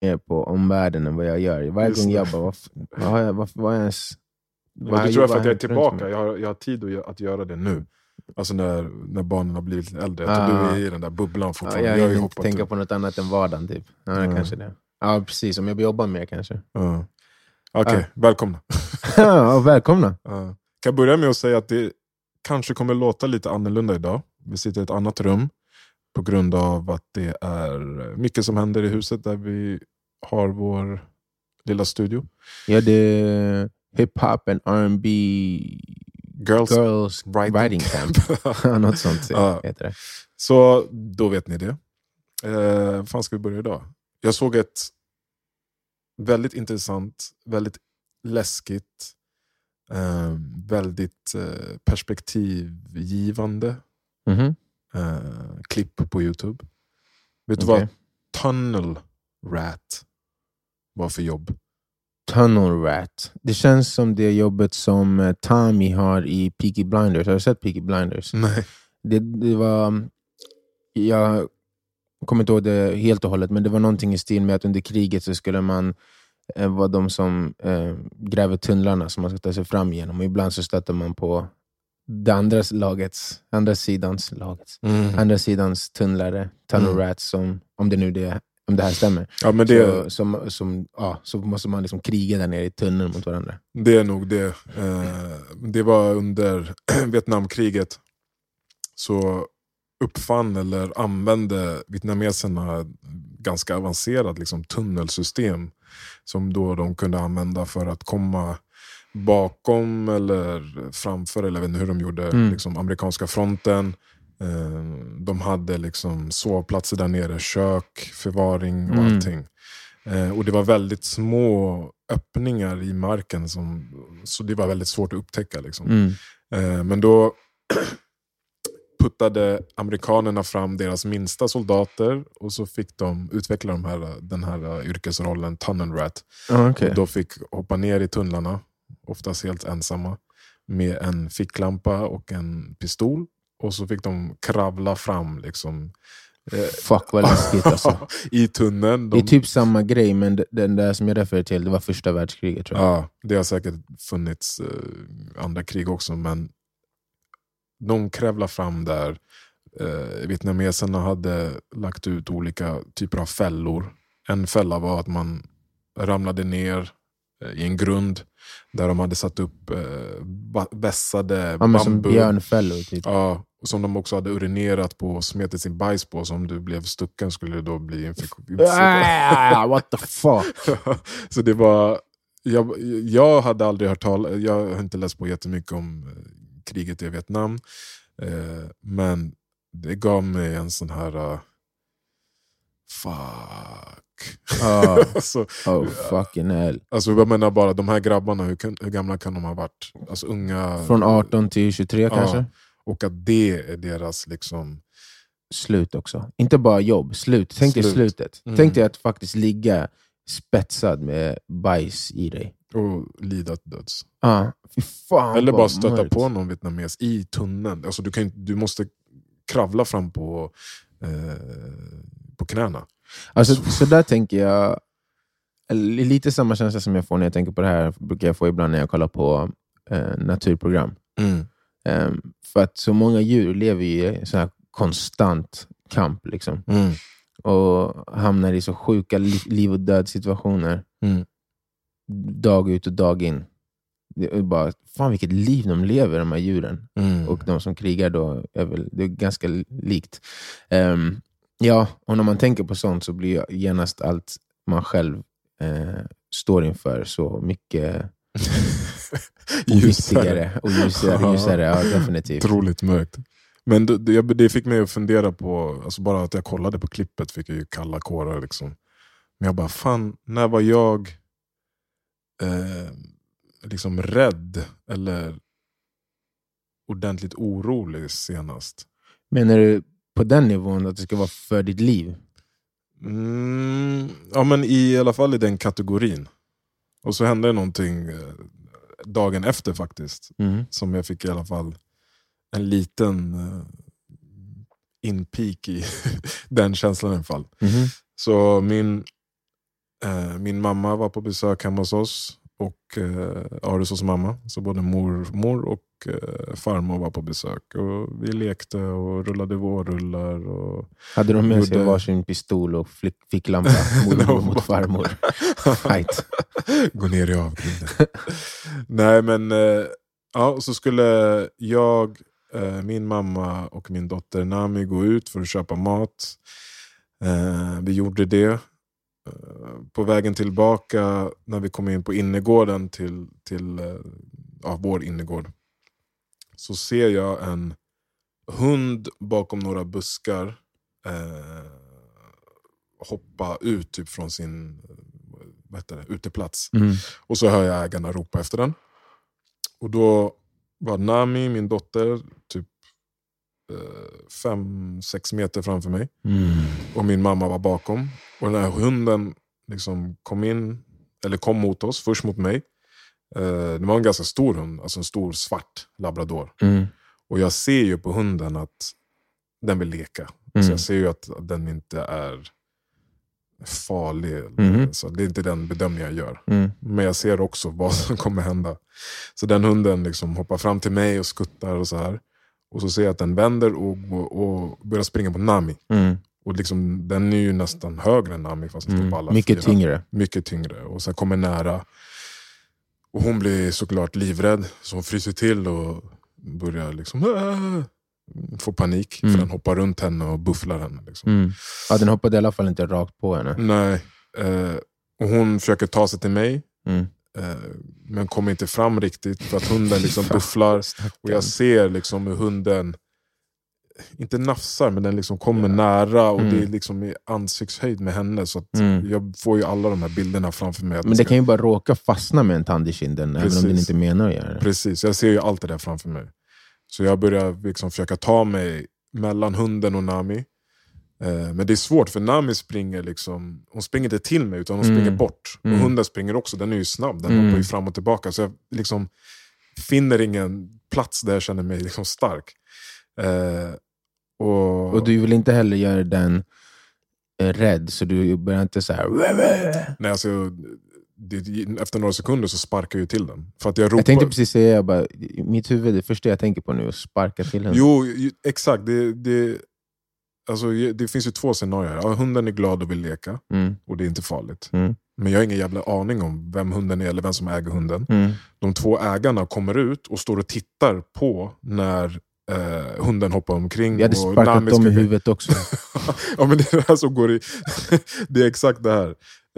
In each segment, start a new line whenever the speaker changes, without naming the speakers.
mer på omvärlden än vad jag gör. Varje
Just
gång
det.
jag bara, vad, har jag, vad har jag ens... Vad
det
har-
tror jag för att jag är tillbaka. Jag har, jag har tid att, gö- att göra det nu. Alltså när, när barnen har blivit äldre. Jag
Ah.
tror du är i den där bubblan
Ja,
fortfarande.
jag
jag
hinner inte tänka på något annat än vardagen. Typ. Ja, det
Mm.
kanske det. Ja, precis. Om jag jobbar mer kanske.
Ja. Okej,
Ah.
välkomna.
ja, välkomna.
Ja. Kan jag börja med att säga att det kanske kommer låta lite annorlunda idag. Vi sitter i ett annat rum på grund av att det är mycket som händer i huset där vi har vår lilla studio.
Ja, det är hiphop and R&B
Girls.
girls
Writing
writing camp. något sånt
Ja.
heter det.
Så då vet ni det. Eh, fan ska vi börja idag? Jag såg ett väldigt intressant, väldigt läskigt, eh, väldigt eh, perspektivgivande
Mhm.
Eh, klipp på Youtube. Vet du vad Tunnel Rat var för jobb?
Tunnel Rat. Det känns som det jobbet som eh, Tommy har i Peaky Blinders. Har du sett Peaky Blinders?
Nej.
Det, det var... Jag kommer inte ihåg det helt och hållet, men det var någonting i stil med att under kriget så skulle man eh, vara de som eh, gräver tunnlarna som man ska ta sig fram genom. Och ibland så stöter man på det andra lagets, andra sidans lagets, andra sidans tunnlare, tunnel
Mm.
rats, som, om det nu det, om det här stämmer.
Ja, men det,
Så, som, som, ja, så måste man liksom kriga där nere i tunneln mot varandra.
Det är nog det. Eh, det var under Vietnamkriget. Så uppfann eller använde vietnameserna ganska avancerat liksom, tunnelsystem. Som då de kunde använda för att komma bakom eller framför, eller jag vet inte hur de gjorde,
Mm.
liksom, amerikanska fronten. Eh, de hade liksom sovplatser där nere, kök, förvaring och
Mm.
allting. Eh, och det var väldigt små öppningar i marken, som, så det var väldigt svårt att upptäcka. Liksom.
Mm.
Eh, men då puttade amerikanerna fram deras minsta soldater och så fick de utveckla de här, den här yrkesrollen Tunnel Rat.
Ah, okej.
Och då fick hoppa ner i tunnlarna, oftast helt ensamma, med en ficklampa och en pistol. Och så fick de kravla fram liksom, eh,
Fuck vad läskigt alltså.
i tunneln.
Det
De,
är typ samma grej, men den där som jag refererar till, det var första världskriget tror jag.
Ja, det har säkert funnits eh, andra krig också, men de krävlar fram där. Eh, vietnameserna hade lagt ut olika typer av fällor. En fälla var att man ramlade ner eh, i en grund där de hade satt upp eh, vässade
Ja, men som
bambu.
björnfällor. Typ.
Ja, och som de också hade urinerat på och smetit sin bajs på. Så om du blev stucken skulle det då bli infektion.
Ah, what the fuck?
så det var... Jag, jag hade aldrig hört talas... Jag har inte läst på jättemycket om eh, kriget i Vietnam. Eh, men det gav mig en sån här... Uh, fuck.
Ah,
alltså,
oh fucking hell.
alltså, jag menar bara, de här grabbarna, hur, hur gamla kan de ha varit? Alltså unga...
Från 18 till 23
Ja.
kanske?
Och att det är deras... liksom
Slut också. Inte bara jobb, slut. Tänk dig
Slut.
slutet.
Mm.
Tänk dig att faktiskt ligga spetsad med bajs i dig.
Och lida till döds.
Ah, fan
Eller bara stöta
mörkt.
på någon vietnames i tunneln. Alltså du, kan, inte- du måste kravla fram på, eh, på knäna.
Alltså, så där tänker jag, lite samma känsla som jag får när jag tänker på det här, brukar jag få ibland när jag kollar på eh, naturprogram. Ehm, för att så många djur lever i så här konstant kamp. Liksom.
Mm.
Och hamnar i så sjuka li- liv och död situationer.
Mm.
Dag ut och dag in. Det är bara, fan vilket liv de lever, de här djuren.
Mm.
Och de som krigar då, är väl, det är ganska likt. Ehm, ja, och när man tänker på sånt så blir genast allt man själv eh, står inför så mycket viktigare och ljusare. ljusare ja, definitivt.
Otroligt mörkt. Men det, det, det fick mig att fundera på, alltså bara att jag kollade på klippet fick jag ju kalla kårar. Liksom. Men jag bara, fan, när var jag eh, liksom rädd eller ordentligt orolig senast?
Menar du på den nivån att det ska vara för ditt liv?
Mm, ja men i alla fall i den kategorin. Och så hände det någonting eh, dagen efter faktiskt.
Mm.
Som jag fick i alla fall en liten uh, inpeak i den känslan i alla fall.
Mhm.
Så min Eh, min mamma var på besök hemma hos oss och eh, Arisos mamma. Så både mormor och eh, farmor var på besök. Och vi lekte och rullade vårrullar. Och
Hade de med sig
Gjorde-
varsin pistol och flick, ficklampa? Mormor mot farmor. Fight.
gå ner i avgrunden. Nej men, eh, ja, och så skulle jag, eh, min mamma och min dotter Nami gå ut för att köpa mat. Vi gjorde det. På vägen tillbaka, när vi kom in på innergården till, till ja, vår innergård, så ser jag en hund bakom några buskar eh, hoppa ut typ från sin eh, vad heter det, uteplats.
Mm.
Och så hör jag ägarna ropa efter den. Och då var Nami, min dotter, typ eh, fem, sex meter framför mig.
Mm.
Och min mamma var bakom. Och den här hunden liksom kom in, eller kom mot oss, först mot mig. Eh, det var en ganska stor hund, alltså en stor svart labrador.
Mm.
Och jag ser ju på hunden att den vill leka. Så
Mm.
jag ser ju att den inte är farlig.
Mhm.
Så det är inte den bedömningen jag gör.
Mm.
Men jag ser också vad som kommer hända. Så den hunden liksom hoppar fram till mig och skuttar och så här. Och så ser jag att den vänder och, och, och börjar springa på Nami.
Mm.
Och liksom, den är ju nästan högre än Nami fast den står på
Mm.
alla
Mycket
fyra.
tyngre.
Mycket tyngre. Och sen kommer nära. Och hon blir såklart livrädd. Så hon fryser till och börjar liksom "Ah!" få panik.
Mm.
För den hoppar runt henne och bufflar henne. Liksom.
Mm. Ja, den hoppade i alla fall inte rakt på henne.
Nej. Eh, och hon försöker ta sig till mig.
Mm.
Eh, men kommer inte fram riktigt för att hunden liksom bufflar. Och jag ser liksom hur hunden, inte nafsar, men den liksom kommer nära och
Mm.
det är liksom i ansiktshöjd med henne. Så
Mm.
jag får ju alla de här bilderna framför mig.
Men det
ska-
kan ju bara råka fastna med en tand i kinden, även om den
Precis.
inte menar att göra det.
Precis, jag ser ju allt det där framför mig. Så jag börjar liksom försöka ta mig mellan hunden och Nami. Eh, men det är svårt för Nami springer liksom, hon springer inte till mig utan hon
Mm.
springer bort.
Mm.
Och hunden springer också, den är ju snabb, den
Mm.
hoppar ju fram och tillbaka. Så jag liksom finner ingen plats där jag känner mig liksom stark. Eh, och,
Och du vill inte heller göra den eh, rädd, så du börjar inte så här...
nej, alltså, det, efter några sekunder så sparkar jag ju till den. För att jag ropar,
Jag tänkte precis säga, jag bara, mitt huvud, det första jag tänker på nu är att sparka till henne.
Jo, exakt. Det, det, alltså, det finns ju två scenarier. Ja, hunden är glad och vill leka
Mm,
och det är inte farligt.
mm,
Men jag har ingen jävla aning om vem hunden är eller vem som äger hunden.
mm.
De två ägarna kommer ut och står och tittar på när eh, hunden hoppar omkring.
Jag hade sparkat dem i huvudet också.
ja, men det är det här som går i... det är exakt det här.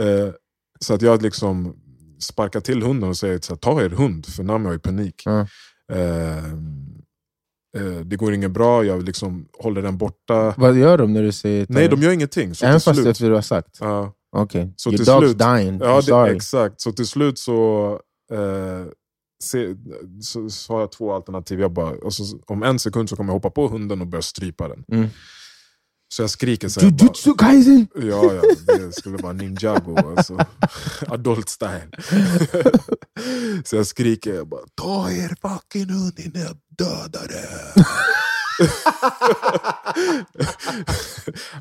Eh, så att jag liksom sparkar till hunden och säger så här, ta er hund, för Nami har ju panik. Eh, eh, det går inget bra, jag liksom håller den borta.
Vad gör de när du säger
Nej, de gör ingenting. Så
Även fast efter du har sagt?
ja,
Okej,
Så
your
till
dog's
slut-
dying,
ja, det, exakt. Så till slut så, se, så, så har jag två alternativ. Jag bara, och så, om en sekund så kommer jag hoppa på hunden och börja strypa den.
Mm.
Så jag skriker så här,
Jujutsu kaisen!
Ja, ja, det skulle vara ninjago. Alltså. Adult style. Så jag skriker, jag bara, ta er fucking hund innan jag dödar er.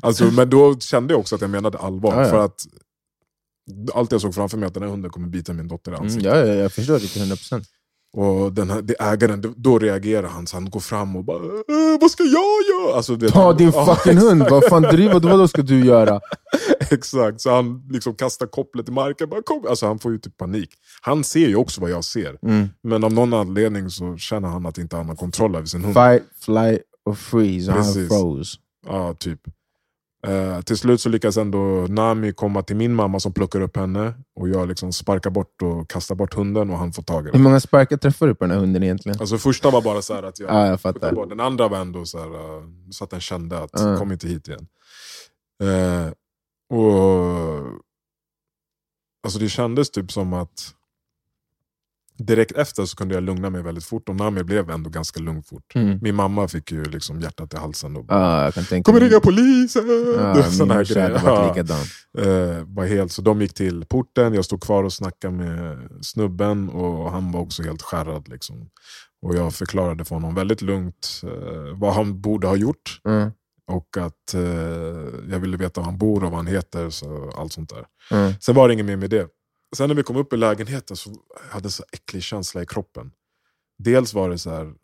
alltså, men då kände jag också att jag menade allvar.
Ja, ja.
För att allt jag såg framför mig att den här hunden kommer bita min dotter i
Mm,
ansiktet.
ja, ja, jag förstår det till 100%.
Och den här, det ägaren, då- reagerar han, så han går fram och bara "Eh, Vad ska jag göra? Alltså, du vet,
Ta din
Ja,
fucking hund, vad fan driver du? Vad ska du göra?
Exakt, så han liksom kastar kopplet i marken. Bara, kom. Alltså, han får ju typ panik. Han ser ju också vad jag ser.
Mm.
Men av någon anledning så känner han att inte han har kontroll över sin hund.
Fight, fly or freeze, och han
Precis.
froze.
Ja, typ. Eh, till slut så lyckas ändå Nami komma till min mamma som plockar upp henne. Och jag liksom sparkar bort och kastar bort hunden och han får tag i
Hur
den.
många sparkar träffar du på den här hunden egentligen?
Alltså första var bara så här att jag...
Ja, jag fattar.
bort. Den andra var ändå så, här, eh, så att den kände att
Ja.
kom inte hit igen. Eh, och alltså Det kändes typ som att direkt efter så kunde jag lugna mig väldigt fort och Nami blev ändå ganska lugn fort.
Mm.
Min mamma fick ju liksom hjärtat i halsen. Och bara,
tänka
Kommer ringa polisen! Såna
min
här grejer. Ja. Eh, var helt, så de gick till porten, jag stod kvar och snackade med snubben och han var också helt skärrad. Liksom. Och jag förklarade för honom väldigt lugnt eh, vad han borde ha gjort.
Mm.
och att eh, jag ville veta var han bor och vad han heter. Så allt sånt där.
Mm.
Sen var det inget mer med det. Sen när vi kom upp i lägenheten så hade jag så äcklig känsla i kroppen. Dels var det så här,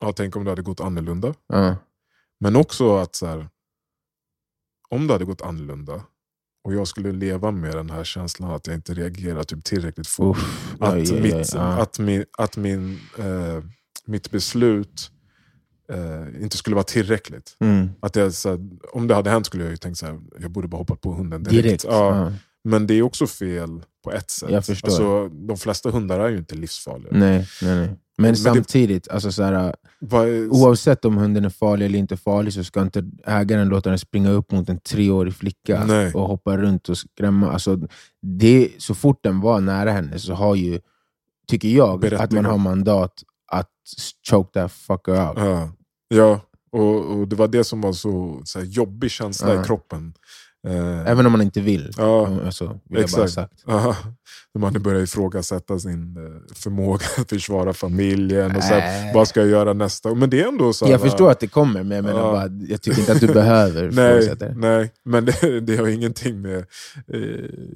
ja, tänk om det hade gått annorlunda.
Ja.
Men också att så här, om det hade gått annorlunda och jag skulle leva med den här känslan att jag inte reagerar typ tillräckligt fort.
Uff.
Att, mitt,
ja.
att, min, att min, eh, mitt beslut eh, inte skulle vara tillräckligt.
Mm.
Att jag, så här, om det hade hänt skulle jag ju tänkt att jag borde bara hoppat på hunden direkt.
Direkt.
Ja. Men det är också fel på ett sätt.
Jag förstår.
Alltså, de flesta hundar är ju inte livsfarliga.
Nej, nej, nej. Men,
Men det-
samtidigt, alltså, så här, oavsett om hunden är farlig eller inte farlig så ska inte ägaren låta den springa upp mot en treårig flicka
Nej.
och hoppa runt och skrämma. Alltså, det, så fort den var nära henne så har ju, tycker jag, att man har mandat att choke that fucker out.
Ja, ja och, och det var det som var så, så jobbig känsla
Ja.
i kroppen. Eh,
Även om man inte vill.
Ja,
alltså, vill
exakt.
sagt.
Ja, man börjar ifrågasätta sin eh, förmåga att försvara familjen. Och så här,
Äh.
vad ska jag göra nästa? Men det är ändå så här,
Jag förstår att det kommer, men jag, menar
Ja.
bara, jag tycker inte att du behöver
Nej,
det.
nej, men det, det har ingenting med eh,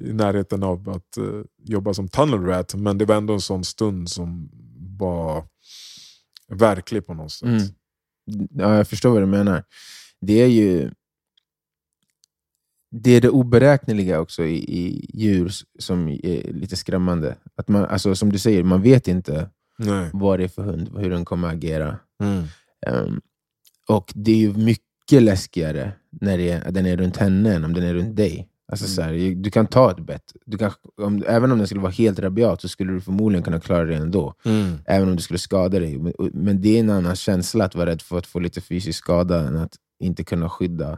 i närheten av att eh, jobba som tunnel rat. Men det var ändå en sån stund som var verklig på något sätt.
Mm. Ja, jag förstår vad du menar. Det är ju det är det oberäkneliga också i, i djur som är lite skrämmande. Att man, alltså, som du säger, man vet inte
Nej.
vad det är för hund, hur den kommer agera.
Mm.
Ehm, och det är ju mycket läskigare när det är, den är runt henne än om den är runt dig. Alltså,
Mm.
så här, du kan ta ett bett. Du kan, om, även om den skulle vara helt rabiat så skulle du förmodligen kunna klara det ändå.
Mm.
Även om det skulle skada dig. Men, men det är en annan känsla att vara rädd för att få lite fysisk skada än att inte kunna skydda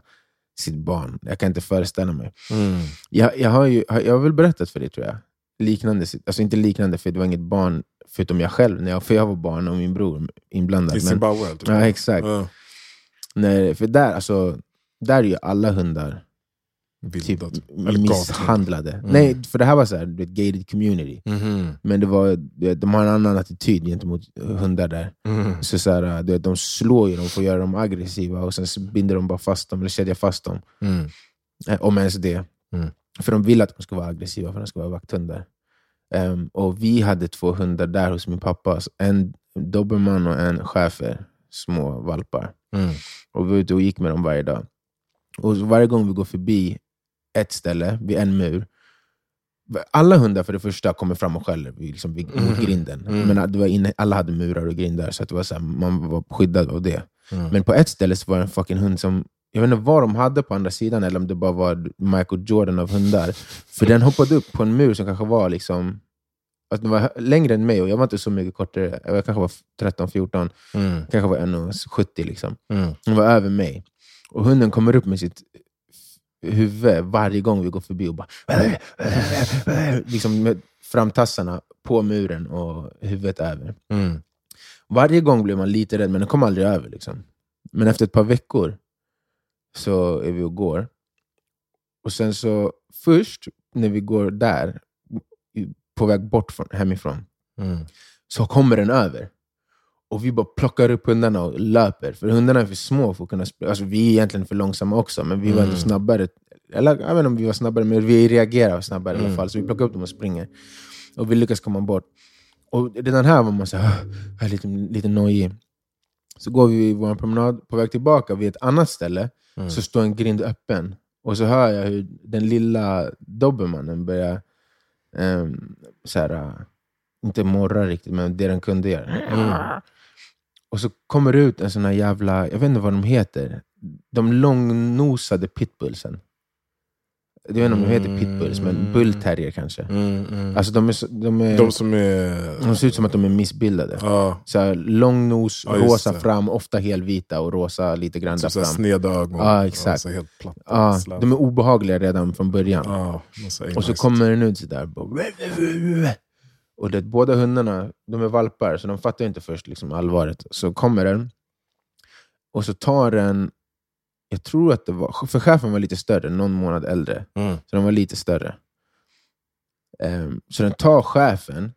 sitt barn. Jag kan inte föreställa mig.
Mm.
Jag, jag, har, ju, jag har väl berättat för dig tror jag. Liknande, alltså inte liknande för det var inget barn förutom jag själv, när jag, för jag var barn och min bror inblandad.
I Zimbabwe? Typ.
ja, exakt.
Ja.
När, för där, alltså, där är ju alla hundar
Vildat. Eller
misshandlade.
Mm.
Nej, för det här var så här, vet, gated community.
Mhm.
Men det var, de har en annan attityd gentemot hundar där.
Mm.
Så så här, vet, de slår ju dem för att göra dem aggressiva och sen binder de bara fast dem, eller kedjar fast dem.
Mm.
Eh, Om ens det.
Mm.
För de vill att de ska vara aggressiva, för de ska vara vakthundar. Ehm, och vi hade två hundar där hos min pappa. En dobermann och en schäfer. Små valpar.
Mm.
Och vi var ute och gick med dem varje dag. Och varje gång vi går förbi ett ställe, vid en mur, alla hundar för det första kommer fram och skäller vid- liksom, vid,
Mhm.
grinden.
Mm.
Men att det var inne, alla hade murar och grindar, så att det var så här, man var skyddad av det.
Mm.
Men på ett ställe så var det en fucking hund som, jag vet inte vad de hade på andra sidan, eller om det bara var Michael Jordan av hundar. För den hoppade upp på en mur som kanske var liksom att den var längre än mig, och jag var inte så mycket kortare. Jag kanske var 13-14,
Mm.
kanske var 1,70 liksom.
Mm.
Den var över mig. Och hunden kommer upp med sitt huvud varje gång vi går förbi och bara... liksom med framtassarna på muren och huvudet över.
Mm.
Varje gång blir man lite rädd, men den kom aldrig över. Liksom. Men efter ett par veckor så är vi och går. Och sen så först när vi går där, på väg bort från, hemifrån,
Mm.
så kommer den över. Och vi bara plockar upp hundarna och löper. För hundarna är för små för att kunna springa. Alltså, vi är egentligen för långsamma också, men vi var
Mm.
snabbare. Eller jag vet inte om vi var snabbare, men vi reagerar snabbare i alla
Mm.
fall. Så vi plockar upp dem och springer. Och vi lyckas komma bort. Och redan här var man så här, "Ah, lite, lite nojig. Så går vi vår promenad på väg tillbaka vid ett annat ställe,
Mm.
så står en grind öppen. Och så hör jag hur den lilla dobermannen börjar, um, så här, äh, inte morra riktigt, men det den kunde göra. Och så kommer det ut en sån här jävla, jag vet inte vad de heter, de långnosade pitbullsen. Jag vet inte om de heter pitbulls, men
Mm.
bullterrier kanske.
Mm. Mm.
Alltså de, är, så- de, är,
de som är...
de ser ut som att de är missbildade.
Ja,
Så här, lång nos,
just
rosa
det.
fram, ofta helvita och rosa lite grann där
typ här
fram.
sneda ögon.
Ja, exakt.
så helt platta. Slät.
de är obehagliga redan från början. Och så kommer den ut sådär. bara, Och det, båda hundarna de är valpar, så de fattar inte först liksom allvaret. Så kommer den, och så tar den, jag tror att det var, för chefen var lite större, någon månad äldre.
Mm.
Så den var lite större. Ehm, så den tar chefen,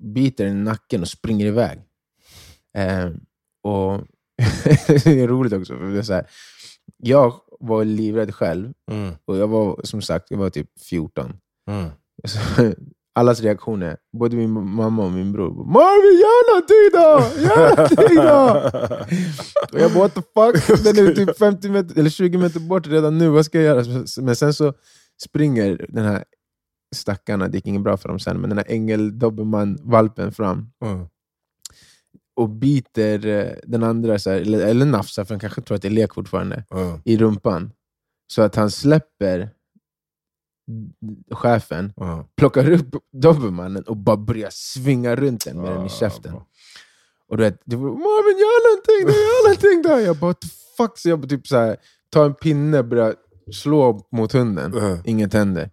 biter den i nacken och springer iväg. Ehm, och Det är roligt också, för det är så här, jag var livrädd själv.
Mm.
Och jag var som sagt jag var typ 14.
Mm.
Så, allas reaktioner, både min mamma och min bror. Marvin, gör någonting då! Gör någonting då! Och jag bara, what the fuck? Den är typ 50 meter, eller 20 meter bort redan nu, vad ska jag göra? Men sen så springer den här stackarna, det gick inget bra för dem sen, men den här ängel-dobermann-valpen fram
Mm.
och biter eh, den andra, så här, eller, eller nafsar, för han kanske tror att det är lek fortfarande,
Mm.
i rumpan. Så att han släpper chefen,
Mm.
plockar upp dobermannen och bara börjar svinga runt den med den i käften.
bra.
Och du vet, du bara, Marvin gör någonting då, gör någonting då! Jag bara, what the fuck? Så jag typ så här, tar en pinne och börjar slå mot hunden.
Mm.
Inget händer.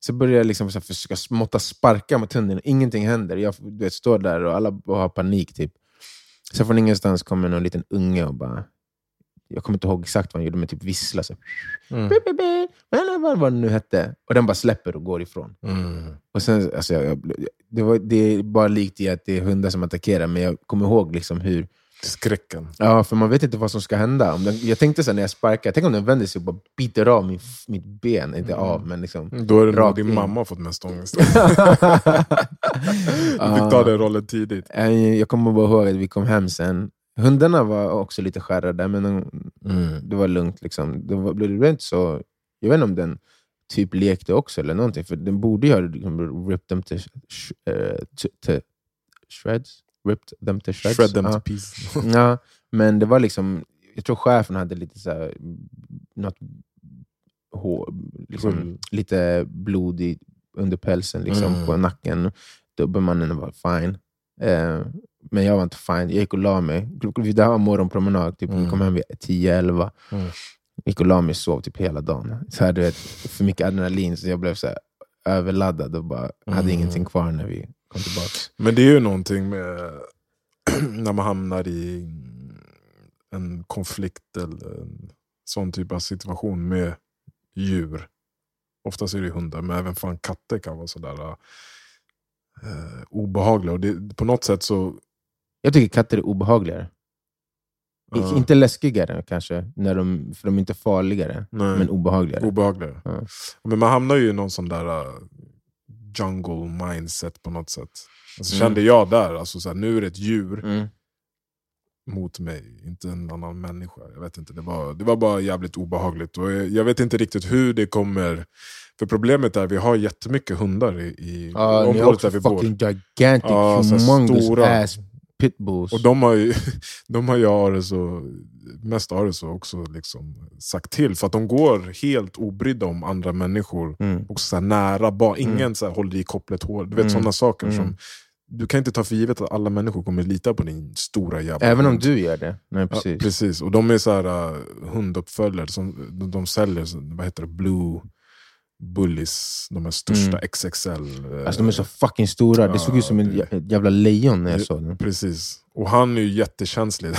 Så börjar jag liksom så här försöka måtta sparka mot hunden, ingenting händer. Jag du vet, står där och alla har panik. Typ. Sen från ingenstans kommer någon liten unge och bara... Jag kommer inte ihåg exakt vad han gjorde, men typ vissla. Så,
Mm.
Vad det nu hette. Och den bara släpper och går ifrån.
Mm.
Och sen, alltså, jag, jag, det, var, det är bara likt i att det är hundar som attackerar, men jag kommer ihåg liksom hur...
Skräcken.
Ja, för man vet inte vad som ska hända. Om den, jag tänkte så när jag sparkar, tänk om den vänder sig och bara biter av min, mitt ben. Inte av, men liksom...
Då är det nog din
in.
mamma har fått mest ångest. Du fick ta den rollen tidigt.
Eh, Jag kommer bara ihåg att vi kom hem sen. Hundarna var också lite skärrade, men de, det var lugnt. Liksom. Det, var, det blev inte så... Jag vet inte om den typ lekte också eller någonting, för den borde ju ha liksom, ripped them to, sh, eh, to, to shreds. Ripped them to shreds.
Shred them
Ja.
to pieces.
Ja, men det var liksom... Jag tror chefen hade lite så här, något hår, liksom,
Mm.
lite blod i, under pälsen liksom,
Mm.
på nacken. Dubbelmannen var fine. Eh, men jag var inte fine. Jag gick och la mig. Vi där var morgonpromenad, typ.
Mm.
kom hem vid 10-11.
Mm.
Gick och la mig och sov typ hela dagen. Så här, du vet, för mycket adrenalin, så jag blev så här, överladdad och bara hade
Mm.
ingenting kvar när vi kom tillbaka.
Men det är ju någonting med när man hamnar i en konflikt eller en sån typ av situation med djur. Oftast är det hundar, men även fan katter kan vara sådär eh, obehagliga. Och det, på något sätt så...
Jag tycker katter är obehagligare.
Ja.
Inte läskigare kanske, när de, för de är inte farligare,
Nej.
men obehagligare.
Obehagligare.
Ja.
Men man hamnar ju i någon sån där uh, jungle mindset på något sätt. Alltså,
Mm.
Kände jag där, alltså, så här, nu är det ett djur
Mm.
mot mig, inte en annan människa. Jag vet inte, det, var, det var bara jävligt obehagligt. Och jag, jag vet inte riktigt hur det kommer... För problemet är att vi har jättemycket hundar i, i
Ja, har
området där vi bor.
fucking gigantic,
Ja, här
humongous
stora.
ass pitbulls.
Och de har ju, de har ju Ares och, mest Ares och också liksom sagt till. För att de går helt obrydda om andra människor.
Mm.
Också så nära barn. Ingen
Mm.
så här håller i kopplet hår. Du vet
Mm.
sådana saker.
Mm.
som Du kan inte ta för givet att alla människor kommer lita på din stora jävla
Även om
hund.
du gör det. Nej,
Ja,
precis.
precis. Och de är så här uh, hunduppföljare, som, de, de säljer vad heter det, Blue Bullies, de här största
Mm.
XXL. eh,
Alltså, de är så fucking stora. Det såg ut som
det-
ett jävla lejon när jag såg den.
Precis. Och han är ju jättekänslig,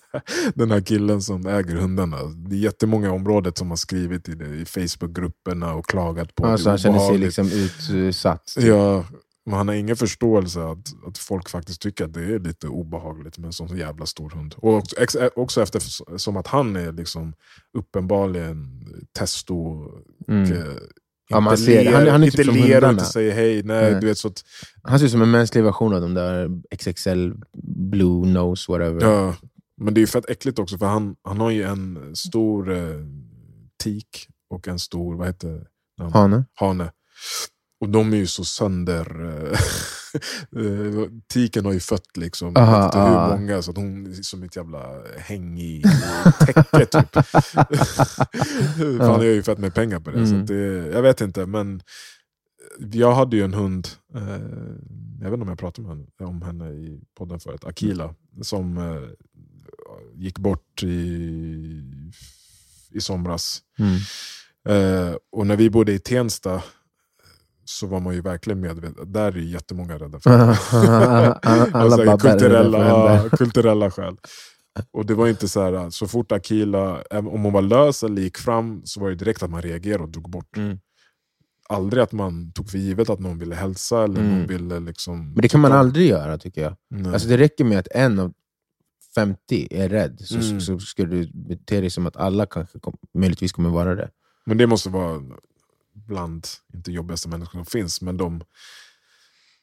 den här killen som äger hundarna. Det är jättemånga området som har skrivit i, det, i Facebookgrupperna och klagat på
Alltså,
det
han känner sig liksom utsatt.
Ja, men han har ingen förståelse att, att folk faktiskt tycker att det är lite obehagligt med en sån jävla stor hund. Och också, ex, också eftersom att han är liksom uppenbarligen testo
Mm. Ja, man ser det. Han-
ler-
han är typ
inte
som
ler och inte säger hej. Nej,
Nej.
Du vet, så att,
Han ser ut som en mänsklig version av de där XXL blue nose whatever.
ja, men det är ju fett äckligt också för han, han har ju en stor eh, tik och en stor, vad heter det?
Hane.
hane. Och de är ju så sönder... eh, Tiken har ju fött liksom, jag
Aha,
vet inte hur
ah.
många, så att hon är som ett jävla häng i, täcke typ. Fan, jag har ju fett med pengar på det. Så
Mm.
att det jag vet inte, men jag hade ju en hund, eh, jag vet inte om jag pratade med henne, om henne i podden förut, Akila, som eh, gick bort i, i somras.
Mm.
Eh, och när vi bodde i Tensta så var man ju verkligen medveten. Där är ju jättemånga rädda för
Alla
Alltså, kulturella, kulturella skäl. Och det var inte så här, så fort Akila, om hon var lös eller gick fram så var det direkt att man reagerade och drog bort.
Mm.
Aldrig att man tog för givet att någon ville hälsa eller
Mm.
någon ville liksom...
Men det kan man aldrig göra tycker jag.
Nej.
Alltså det räcker med att en av 50 är rädd så,
Mm.
så ska du bete dig som att alla kanske kom, möjligtvis kommer vara det.
Men det måste vara bland, inte jobbigaste människor som finns, men de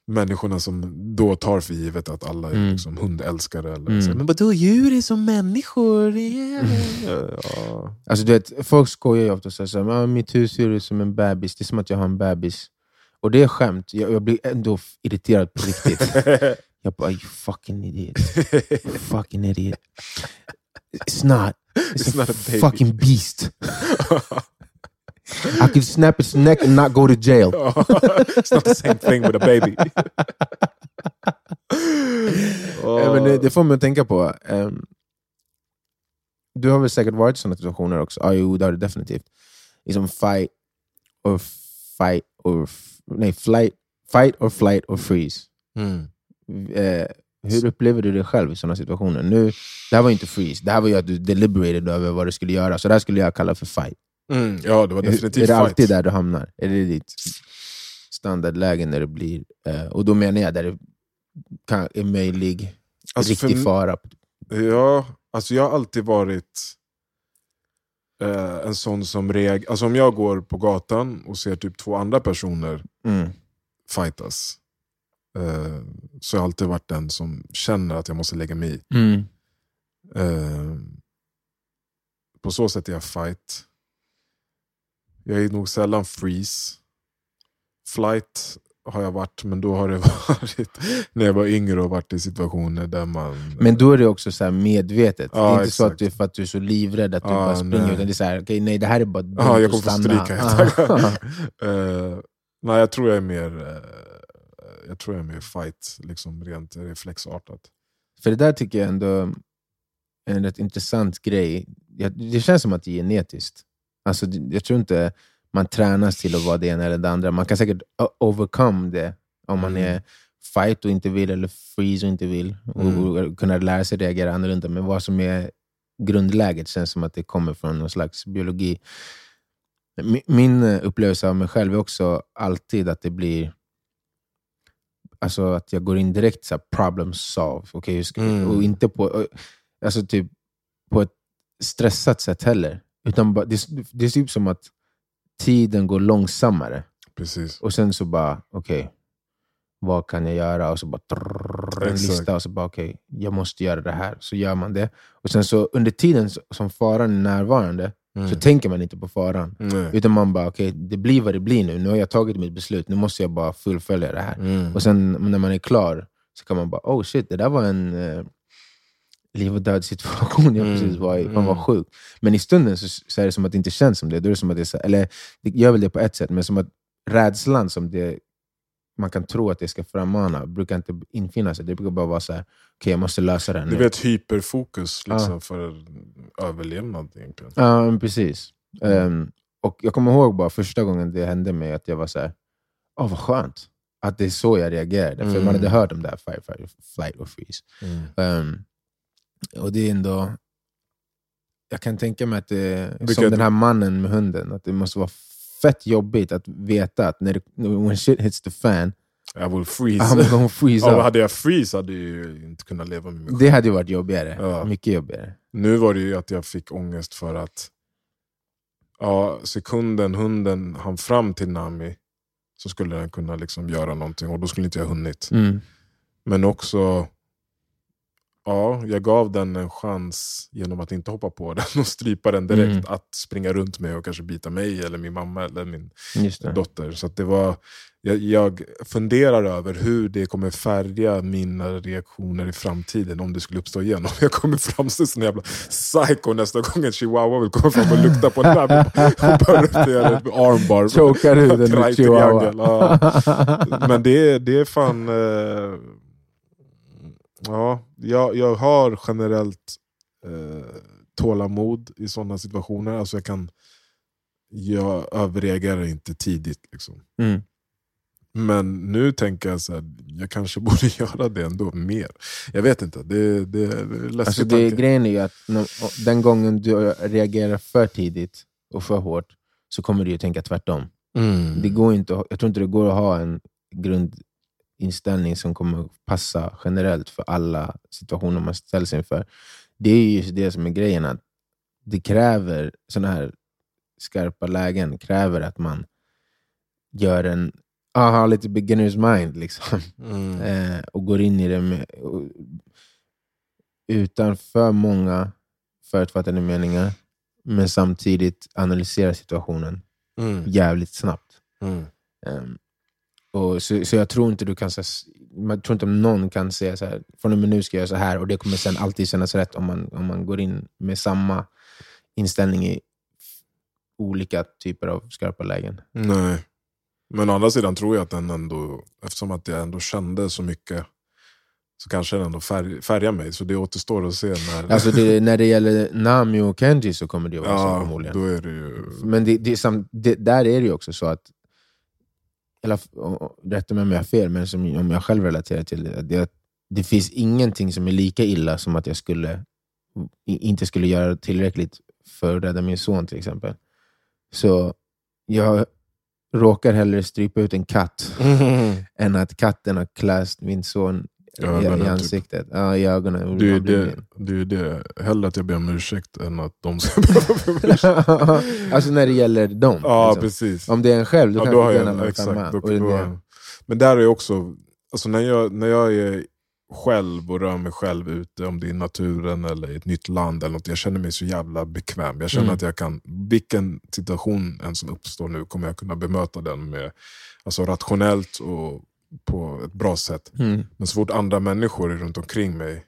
människorna som då tar för givet att alla är
Mm.
liksom hundälskare. Eller
Mm.
så. Men vadå, djur är som människor? Yeah. Ja.
Alltså, du vet, folk skojar ju ofta och säger "Ah, mitt husdjur är som en bebis, det är som att jag har en bebis. Och det är skämt, jag, jag blir ändå irriterad på riktigt. jag bara, you fucking idiot. fucking idiot. It's not. It's,
It's
a,
not a
fucking beast. I could snap its neck and not go to jail.
It's not the same thing with a baby.
Ja, men det, det får att tänka på. ehm, du har väl säkert varit i sådana situationer också? Ja, jo, det har du definitivt. Liksom fight or fight or... Nej, flight, fight or flight or freeze.
Mm.
Eh, hur upplever du det själv i sådana situationer? Nu, det här var ju inte freeze, det här var ju att du deliberated över vad du skulle göra. Så det här skulle jag kalla för fight.
Mm, ja, det var definitivt
är det
fight.
alltid där du hamnar? Är det ditt standardläge när det blir... Eh, och då menar jag där det kan, är möjlig
Alltså, för
riktig
m-
fara.
Ja, alltså jag har alltid varit eh, en sån som reagerar. Alltså om jag går på gatan och ser typ två andra personer
Mm.
fightas. Eh, så har jag alltid varit den som känner att jag måste lägga mig i.
Mm.
Eh, på så sätt är jag fight. Jag är nog sällan freeze. Flight har jag varit, men då har det varit när jag var yngre och varit i situationer där man...
Men då är det också så här medvetet.
Ja,
det är inte så att
exakt.
är för att du är så livrädd att du
Ja,
bara springer,
nej.
utan det är så här, okay, nej det här är bara
Ja, jag kommer få stryka. Eh, nej, jag tror jag är mer, eh, jag tror jag är mer fight, liksom rent reflexartat.
För det där tycker jag ändå är en rätt intressant grej. Det känns som att det är genetiskt. Alltså, jag tror inte man tränas till att vara det ena eller det andra. Man kan säkert overcome det om man
Mm.
är fight och inte vill, eller freeze och inte vill. Och,
Mm.
och kunna lära sig reagera annorlunda. Men vad som är grundläget känns som att det kommer från någon slags biologi. Min, upplevelse av mig själv är också alltid att det blir Alltså att jag går in direkt så här, problem solve. Okay,
Mm.
Och inte på, alltså typ, på ett stressat sätt heller. Utan bara, det, det är typ som att tiden går långsammare.
Precis.
Och sen så bara, okej, vad kan jag göra? Och så bara trrrr, en
Exakt.
lista och så bara, okej, jag måste göra det här. Så gör man det. Och sen så under tiden som faran är närvarande
Mm.
så tänker man inte på faran.
Nej.
Utan man bara, okej, det blir vad det blir nu. Nu har jag tagit mitt beslut, nu måste jag bara fullfölja det här.
Mm.
Och sen när man är klar så kan man bara, oh shit, det där var en eh, liv och död situation jag
Mm,
precis var i. Fan
mm.
vad sjukt. Men i stunden så, så är det som att det inte känns som det. Då är det som att det så, eller det gör väl det på ett sätt, men som att rädslan som det man kan tro att det ska frammana brukar inte infinna sig. Det brukar bara vara så här, okej jag måste lösa det här
Det
nu.
blir ett hyperfokus liksom, för överlevnad egentligen.
Ja, precis. Ehm, och Jag kommer ihåg bara första gången det hände mig att jag var så här, åh vad skönt. Att det är så jag reagerade. För
Mm.
man hade hört om det här fight, fight, flight och freeze.
Mm.
Och det är ändå... Jag kan tänka mig att det är som den här mannen med hunden, att det måste vara fett jobbigt att veta att när det, when shit hits the fan,
Jag vill freeze.
I'm gonna freeze
Ja, hade jag freeze hade jag ju inte kunnat leva med mig själv.
Det hade ju varit jobbigare.
Ja.
Mycket jobbigare.
Nu var det ju att jag fick ångest för att ja, sekunden hunden hann fram till Nami så skulle den kunna liksom göra någonting och då skulle inte jag hunnit.
Mm.
Men också, ja, jag gav den en chans genom att inte hoppa på den och strypa den direkt.
Mm.
Att springa runt mig och kanske bita mig eller min mamma eller min dotter. Så att det var, jag, jag funderar över hur det kommer färga mina reaktioner i framtiden om det skulle uppstå igen. Om jag kommer framstå som en jävla psycho nästa gång en chihuahua vill komma fram och lukta på den här och börja armbar.
Chokar ut en chihuahua.
ja. Men det, är- det är fan... Eh, ja, jag, jag har generellt eh, tålamod i sådana situationer. Alltså jag kan jag överreagerar inte tidigt. Liksom.
Mm.
Men nu tänker jag så här, jag kanske borde göra det ändå mer. Jag vet inte, det, det, är läskigt
Alltså det,
tanke.
grejen är ju att när, den gången du reagerar för tidigt och för hårt så kommer du ju tänka tvärtom.
Mm.
Det går inte, att- jag tror inte det går att ha en grund inställning som kommer passa generellt för alla situationer man ställs inför. Det är just det som är grejen, att det kräver sådana här skarpa lägen, kräver att man gör en, ah, har lite beginners mind liksom.
Mm.
eh, och går in i det med, och, utan för många förutfattade meningar, men samtidigt analysera situationen
Mm.
jävligt snabbt.
Mm.
Ehm, och så, så jag tror inte du kan säga, jag tror inte någon kan säga så här, från och med nu ska jag göra så här och det kommer sen alltid kännas rätt om man, om man går in med samma inställning i olika typer av skarpa lägen.
Nej. Men å andra sidan tror jag att den ändå, eftersom att jag ändå kände så mycket, så kanske den ändå färg, färgar mig. Så det återstår att se när...
Alltså det, när det gäller Nami och Kenji så kommer det vara så
ja,
förmodligen.
då är det ju...
Men det, det, där är det ju också så att, eller rätta mig om jag har fel, men som, om jag själv relaterar till det, det, det finns ingenting som är lika illa som att jag skulle inte skulle göra tillräckligt för att rädda min son till exempel. Så jag råkar hellre strypa ut en katt än att katten har kläst min son
I, ögonen,
i
typ.
ansiktet. Ja, i ögonen.
Det är det, det, är det. Hellre att jag ber om ursäkt än att de ska behöva be om ursäkt.
alltså när det gäller dem.
Ja,
liksom.
precis.
Om det är en själv, då
Ja,
kanske
då
en
jag,
annan
exakt,
femma.
då, då,
det-
men där är också, alltså när, jag, när jag är själv och rör mig själv ute, om det är i naturen eller i ett nytt land, eller något, jag känner mig så jävla bekväm. Jag känner
Mm.
att jag kan, vilken situation än som uppstår nu kommer jag kunna bemöta den med, alltså rationellt och på ett bra sätt.
Mm.
Men så fort andra människor är runt omkring mig,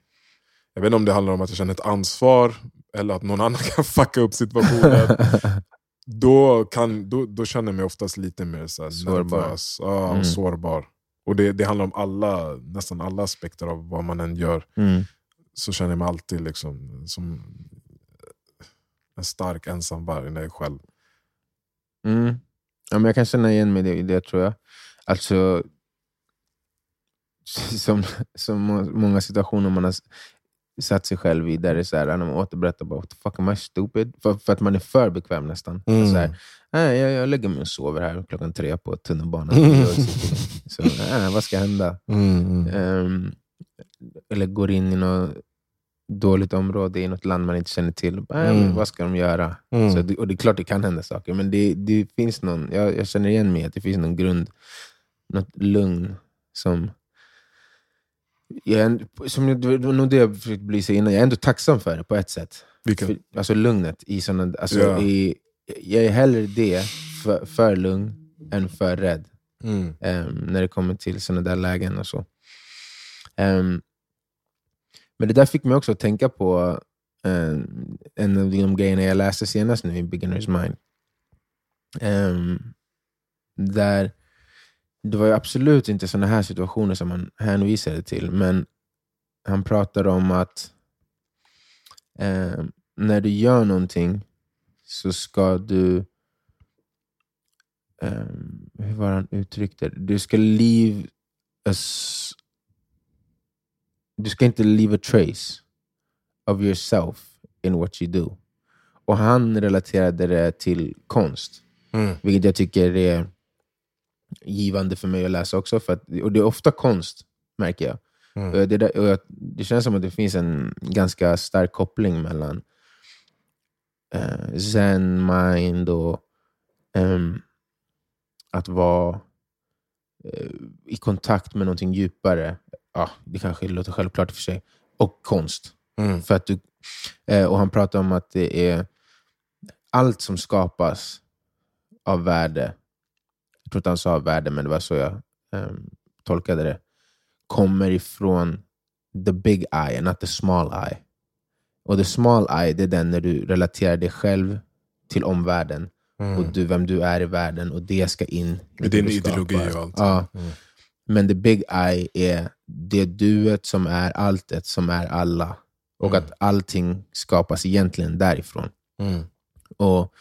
jag vet inte om det handlar om att jag känner ett ansvar, eller att någon annan kan fucka upp situationen. då, kan, då, då känner jag mig oftast lite mer så här
Sårbar.
nervös ja,
Mm.
sårbar. Och det, det handlar om alla, nästan alla aspekter av vad man än gör.
Mm.
Så känner jag mig alltid liksom, som en stark ensam varg när jag är själv.
Mm. Ja, men jag kan känna igen mig i det, det tror jag. Alltså, som, som må- många situationer man har satt sig själv i, där det är så här, när man återberättar bara, what the fuck am I stupid? För, för att man är för bekväm nästan.
Mm.
Så här, "Nej, jag, jag lägger mig och sover här klockan tre på tunnelbanan.
Mm.
i New York City." Så, "Nej, vad ska hända? Ehm, eller går in i något dåligt område i något land man inte känner till. Bara, "Nej, men
Mm.
Vad ska de göra?
Mm.
Så det, och det är klart det kan hända saker, men det, det finns någon, jag, jag känner igen mig att det finns någon grund, något lugn som... Jag är, som jag- det var nog det jag försökte belysa innan, jag är ändå tacksam för det på ett sätt.
Vilken?
För, alltså lugnet. I såna, alltså
Ja.
i, jag är hellre det, för, för lugn, än för rädd
Mm.
ehm, när det kommer till sådana där lägen och så. Ehm, men det där fick mig också att tänka på ehm, en av de grejerna jag läste senast nu i Beginner's Mind. Där det var ju absolut inte sådana här situationer som han hänvisade till, men han pratar om att ehm, när du gör någonting så ska du um, hur var han uttryckte det? Du ska leave a du ska inte leave a trace of yourself in what you do. Och han relaterade det till konst,
Mm.
vilket jag tycker är givande för mig att läsa också. För att, och det är ofta konst, märker jag.
Mm.
Det, där, jag, det känns som att det finns en ganska stark koppling mellan eh, zen, mind och ehm, att vara eh, i kontakt med någonting djupare. Ja, det kanske låter självklart i och för sig. Och konst.
Mm.
För att du, eh, och han pratar om att det är allt som skapas av värde, jag tror inte han sa värde, men det var så jag eh, tolkade det, kommer ifrån the big eye, not the small eye. Och the small eye, det är den när du relaterar dig själv till omvärlden
Mm.
och du, vem du är i världen och det ska in i
din ideologi och allt.
Ja.
Mm.
Men the big eye är det duet som är alltet, som är alla. Och
Mm.
att allting skapas egentligen därifrån.
Mm.
Och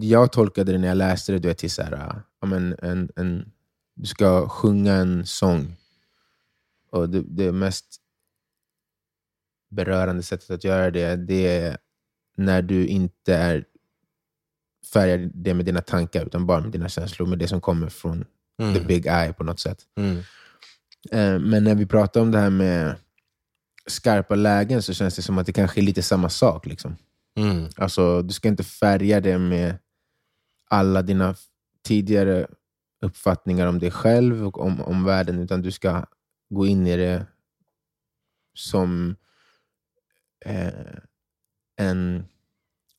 jag tolkade det när jag läste det du vet, till så här, men en, en, du ska sjunga en sång. Och det, det mest berörande sättet att göra det, det är när du inte är färgar det med dina tankar, utan bara med dina känslor, med det som kommer från
Mm.
the big eye på något sätt.
Mm.
Eh, men när vi pratar om det här med skarpa lägen så känns det som att det kanske är lite samma sak. Liksom.
Mm.
Alltså, du ska inte färga det med alla dina tidigare uppfattningar om dig själv och om, om världen, utan du ska gå in i det som eh, en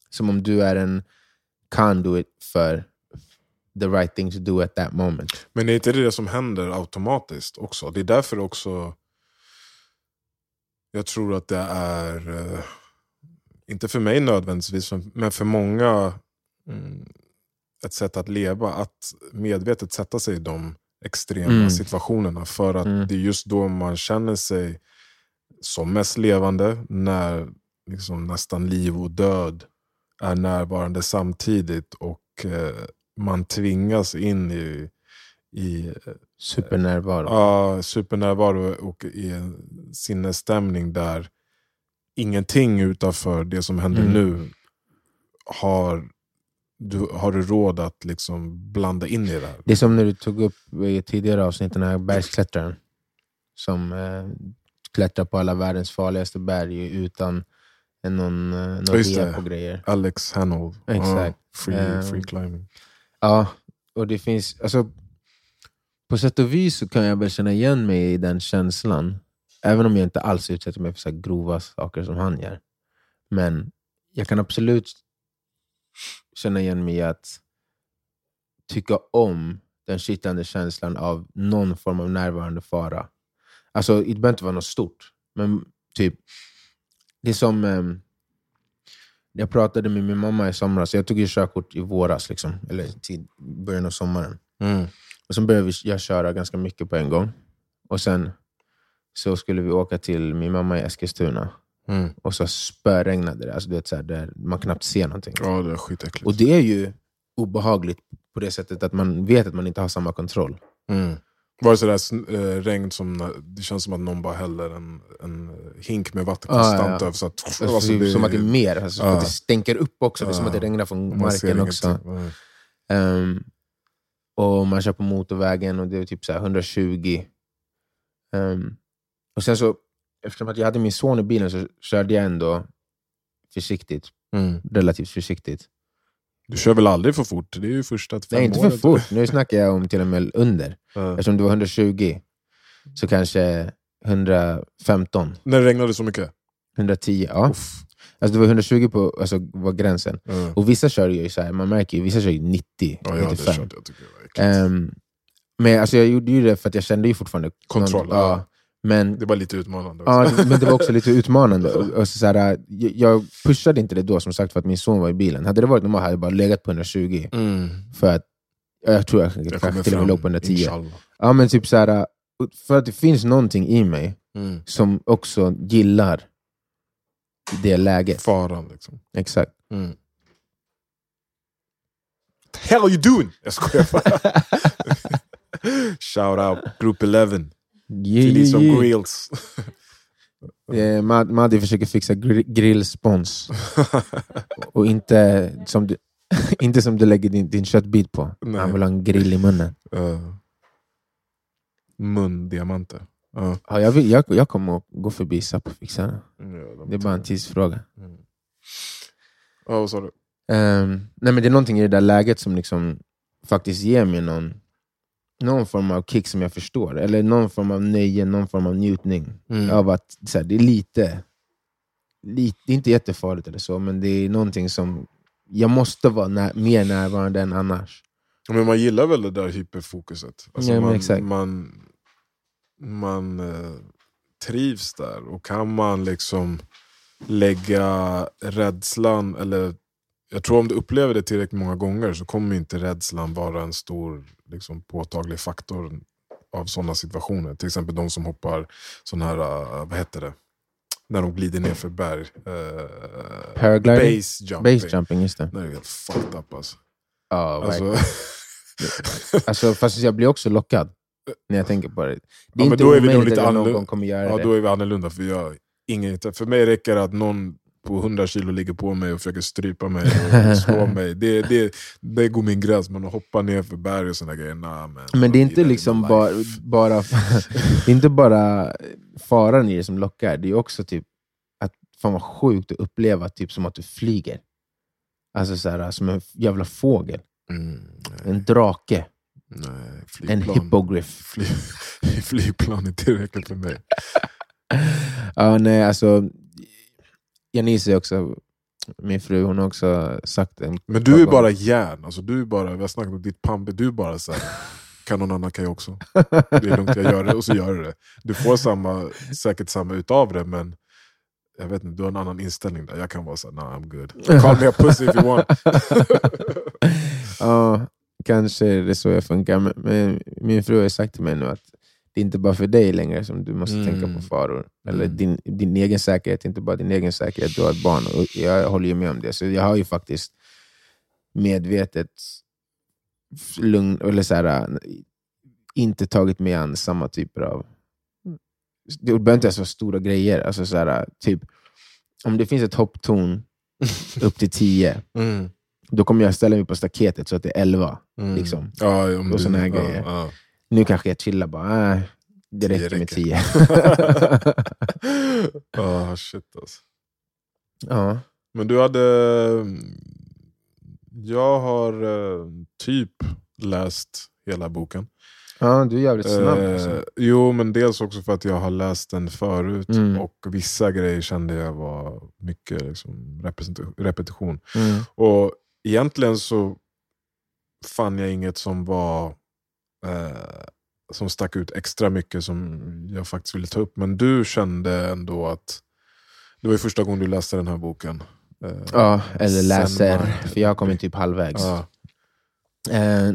som om du är en conduit för the right thing to do at that moment.
Men är inte det det som händer automatiskt också? Det är därför också jag tror att det är, eh, inte för mig nödvändigtvis, men för många mm, ett sätt att leva. Att medvetet sätta sig i de extrema
Mm.
situationerna. För att
Mm.
det är just då man känner sig som mest levande. När liksom nästan liv och död är närvarande samtidigt. Och eh, man tvingas in i, i
Supernärvaro.
Ja, supernärvaro och i en sinnesstämning där ingenting utanför det som händer
Mm.
nu har du, har du råd att liksom blanda in i det här.
Det är som när du tog upp i tidigare avsnitt, den här bergsklättraren som eh, klättrar på alla världens farligaste berg utan någon, eh, någon
det.
på grejer.
Alex Hanold.
Exakt.
Ja, free,
Ehm,
free climbing.
Ja, och det finns... Alltså, på sätt och vis så kan jag väl känna igen mig i den känslan. Även om jag inte alls utsätter mig för så grova saker som han gör. Men jag kan absolut känna igen mig i att tycka om den kittande känslan av någon form av närvarande fara. Alltså, det behöver inte vara något stort, men typ... Det är som... ehm, jag pratade med min mamma i somras, jag tog ju körkort i våras, liksom, eller till början av sommaren.
Mm.
Och sen började jag köra ganska mycket på en gång. Och sen så skulle vi åka till min mamma i Eskilstuna.
Mm.
Och så spöregnade det, alltså, du vet, så här, där man knappt ser någonting.
Ja, det är skitäckligt.
Och det är ju obehagligt på det sättet att man vet att man inte har samma kontroll.
Mm. Var det sådär äh, regn som, det känns som att någon bara häller en, en hink med vatten konstant
ja.
över. Så att,
Alltså, det är som att det är mer, alltså,
Ja.
att det stänker upp också. Det är som att det regnar från marken också. Ehm, och man kör på motorvägen och det är typ så här 120. Ehm, och sen så, eftersom att jag hade min son i bilen så körde jag ändå försiktigt.
Mm.
Relativt försiktigt.
Du kör väl aldrig för fort? Det är ju första fem
Nej, inte för
året.
fort. Nu snackar jag om till och med under.
Ja.
Eftersom det var 120, så kanske 115,
När det regnade så mycket?
110. Ja.
Uff.
Alltså det var 120 på, alltså, var gränsen.
Ja.
Och vissa kör ju så här, man märker ju, vissa kör ju 90,
Ja, jag hade
95.
kört, jag tycker det var äckligt.
Ehm, men alltså, jag gjorde ju det för att jag kände ju fortfarande
Kontroll,
Någon,
ja.
Men,
Det var lite utmanande också.
ja, men det var också lite utmanande. Och, och så, så här, jag, pushade inte det då som sagt för att min son var i bilen. Hade det varit normalt hade jag bara legat på 120.
Mm.
För att, jag tror jag,
Jag
kanske till och med låg på 110.
inshallah.
Ja, men typ så här, för att det finns någonting i mig
Mm.
som också gillar det läget.
Faran liksom.
Exakt.
Mm. The hell are you doing? Jag skojar bara. Shout out Group 11. Till ni som
Yeah.
grills.
Eh, Mad- Maddi försöker fixa gr- grillspons. Och inte som du, inte som du lägger din, din köttbit på.
Nej.
Han vill ha en grill i munnen.
uh, mundiamanter. Ja.
Ja, jag, vill, jag, jag kommer att gå förbi Zapp och fixa det.
Ja, de
Det är bara en tidsfråga.
Mm. Du?
Ehm, nej, men det är någonting i det där läget som liksom faktiskt ger mig någon, någon form av kick som jag förstår. Eller någon form av nöje, någon form av njutning.
Mm.
Av att så här, det är lite, lite, det är inte jättefarligt eller så, men det är någonting som jag måste vara när, mer närvarande än annars.
Men man gillar väl det där hyperfokuset? Alltså
Ja,
man, man, man eh, trivs där. Och kan man liksom lägga rädslan, eller jag tror om du upplever det tillräckligt många gånger så kommer inte rädslan vara en stor liksom, påtaglig faktor av sådana situationer. Till exempel de som hoppar sån här, uh, vad heter det? När de glider ner för berg. Uh,
Paragliding?
Base jumping.
Base jumping, just det.
Det är helt fucked up alltså.
Ja, verkligen.
alltså
Alltså, fast jag blir också lockad när jag tänker på det. Det är
Ja,
inte
då är vi nog lite
att någon kommer göra
Ja,
det.
då är vi annorlunda. För, jag, ingen, för mig räcker det att någon på 100 kilo ligger på mig och försöker strypa mig och slå mig. Det, det, det går min gräns, men att hoppa ner för berg och såna grejer, nah, man.
Men det är inte liksom bara, bara, det är inte bara faran i det som lockar, det är också typ att fan vad sjukt att uppleva typ som att du flyger. Alltså så här, som en jävla fågel.
Mm,
En drake.
nej,
En
flygplan.
hippogriff.
Fly, flygplan är tillräckligt för mig.
Ja, nej, alltså, Janice är också, min fru, hon har också sagt en
Men du är bara järn, alltså, du är bara, vi har snackat om ditt pampe, du är bara så här, kan någon annan kan jag också. Det är lugnt, jag gör det och så gör du det. Du får samma, säkert samma utav det, men jag vet inte, du har en annan inställning där. Jag kan vara såhär, nah I'm good. Call me a pussy if you want.
ja, kanske är det så jag funkar. Men min fru har sagt till mig nu att det är inte bara för dig längre som du måste
Mm.
tänka på faror. Eller
Mm.
din, din egen säkerhet, inte bara din egen säkerhet. Du har ett barn. Och jag håller ju med om det. Så jag har ju faktiskt medvetet lugn, eller så här, inte tagit mig an samma typer av... Det behöver inte ens vara stora grejer. Alltså så här, typ, om det finns ett hopptorn upp till 10,
Mm.
då kommer jag ställa mig på staketet så att det är 11.
Mm.
Liksom.
Ja, om
Och såna här
ja,
grejer.
ja.
Nu kanske jag chillar bara, äh, det
Tio
räcker med
räcker.
10.
Ah, shit alltså.
ja.
Men du hade... Jag har eh, typ läst hela boken.
ja, du är jävligt snabb.
Eh,
Alltså.
jo, men dels också för att jag har läst den förut
Mm.
och vissa grejer kände jag var mycket liksom, repetition.
Mm.
Och egentligen så fann jag inget som var eh, som stack ut extra mycket som jag faktiskt ville ta upp. Men du kände ändå att det var ju första gången du läste den här boken. Eh,
Ja, eller läser,
Zen
för jag har kommit typ halvvägs.
Ja.
Eh,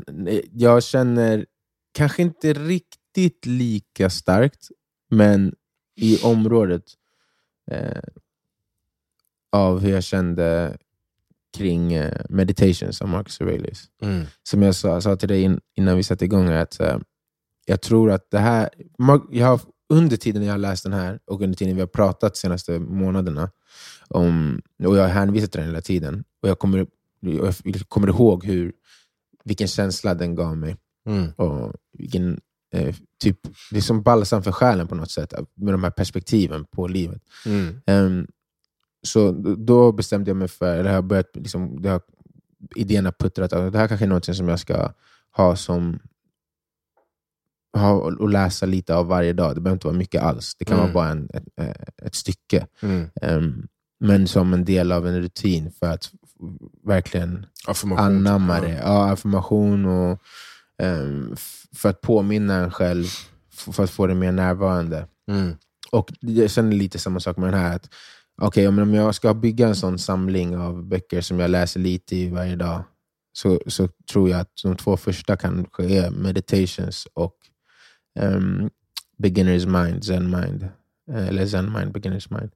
jag känner kanske inte riktigt lika starkt, men i området eh, av hur jag kände kring eh, meditations av Marcus Aurelius.
Mm.
Som jag sa, sa till dig in, innan vi satte igång, att eh, jag tror att det här... Jag har, under tiden jag har läst den här och under tiden vi har pratat de senaste månaderna, om, och jag har hänvisat till den hela tiden, och jag kommer, jag kommer ihåg hur, vilken känsla den gav mig.
Mm.
Och vilken, eh, typ, det är som balsam för själen på något sätt, med de här perspektiven på livet.
Mm.
Ehm, så då bestämde jag mig för, eller har börjat, liksom, det har, idén har puttrat, att det här kanske är något som jag ska ha som ha och läsa lite av varje dag. Det behöver inte vara mycket alls. Det kan
Mm.
vara bara en, ett, ett stycke.
Mm.
Ehm, men som en del av en rutin för att verkligen
Affirmation.
anamma det. Ja, affirmation och f- för att påminna en själv, för att få det mer närvarande.
Mm.
Och jag känner lite samma sak med den här. att Okej, men om jag ska bygga en sån samling av böcker som jag läser lite i varje dag, så, så tror jag att de två första kanske är Meditations och ehm, Beginner's Mind, Zen Mind. Eh, Eller Zen Mind, Beginner's Mind.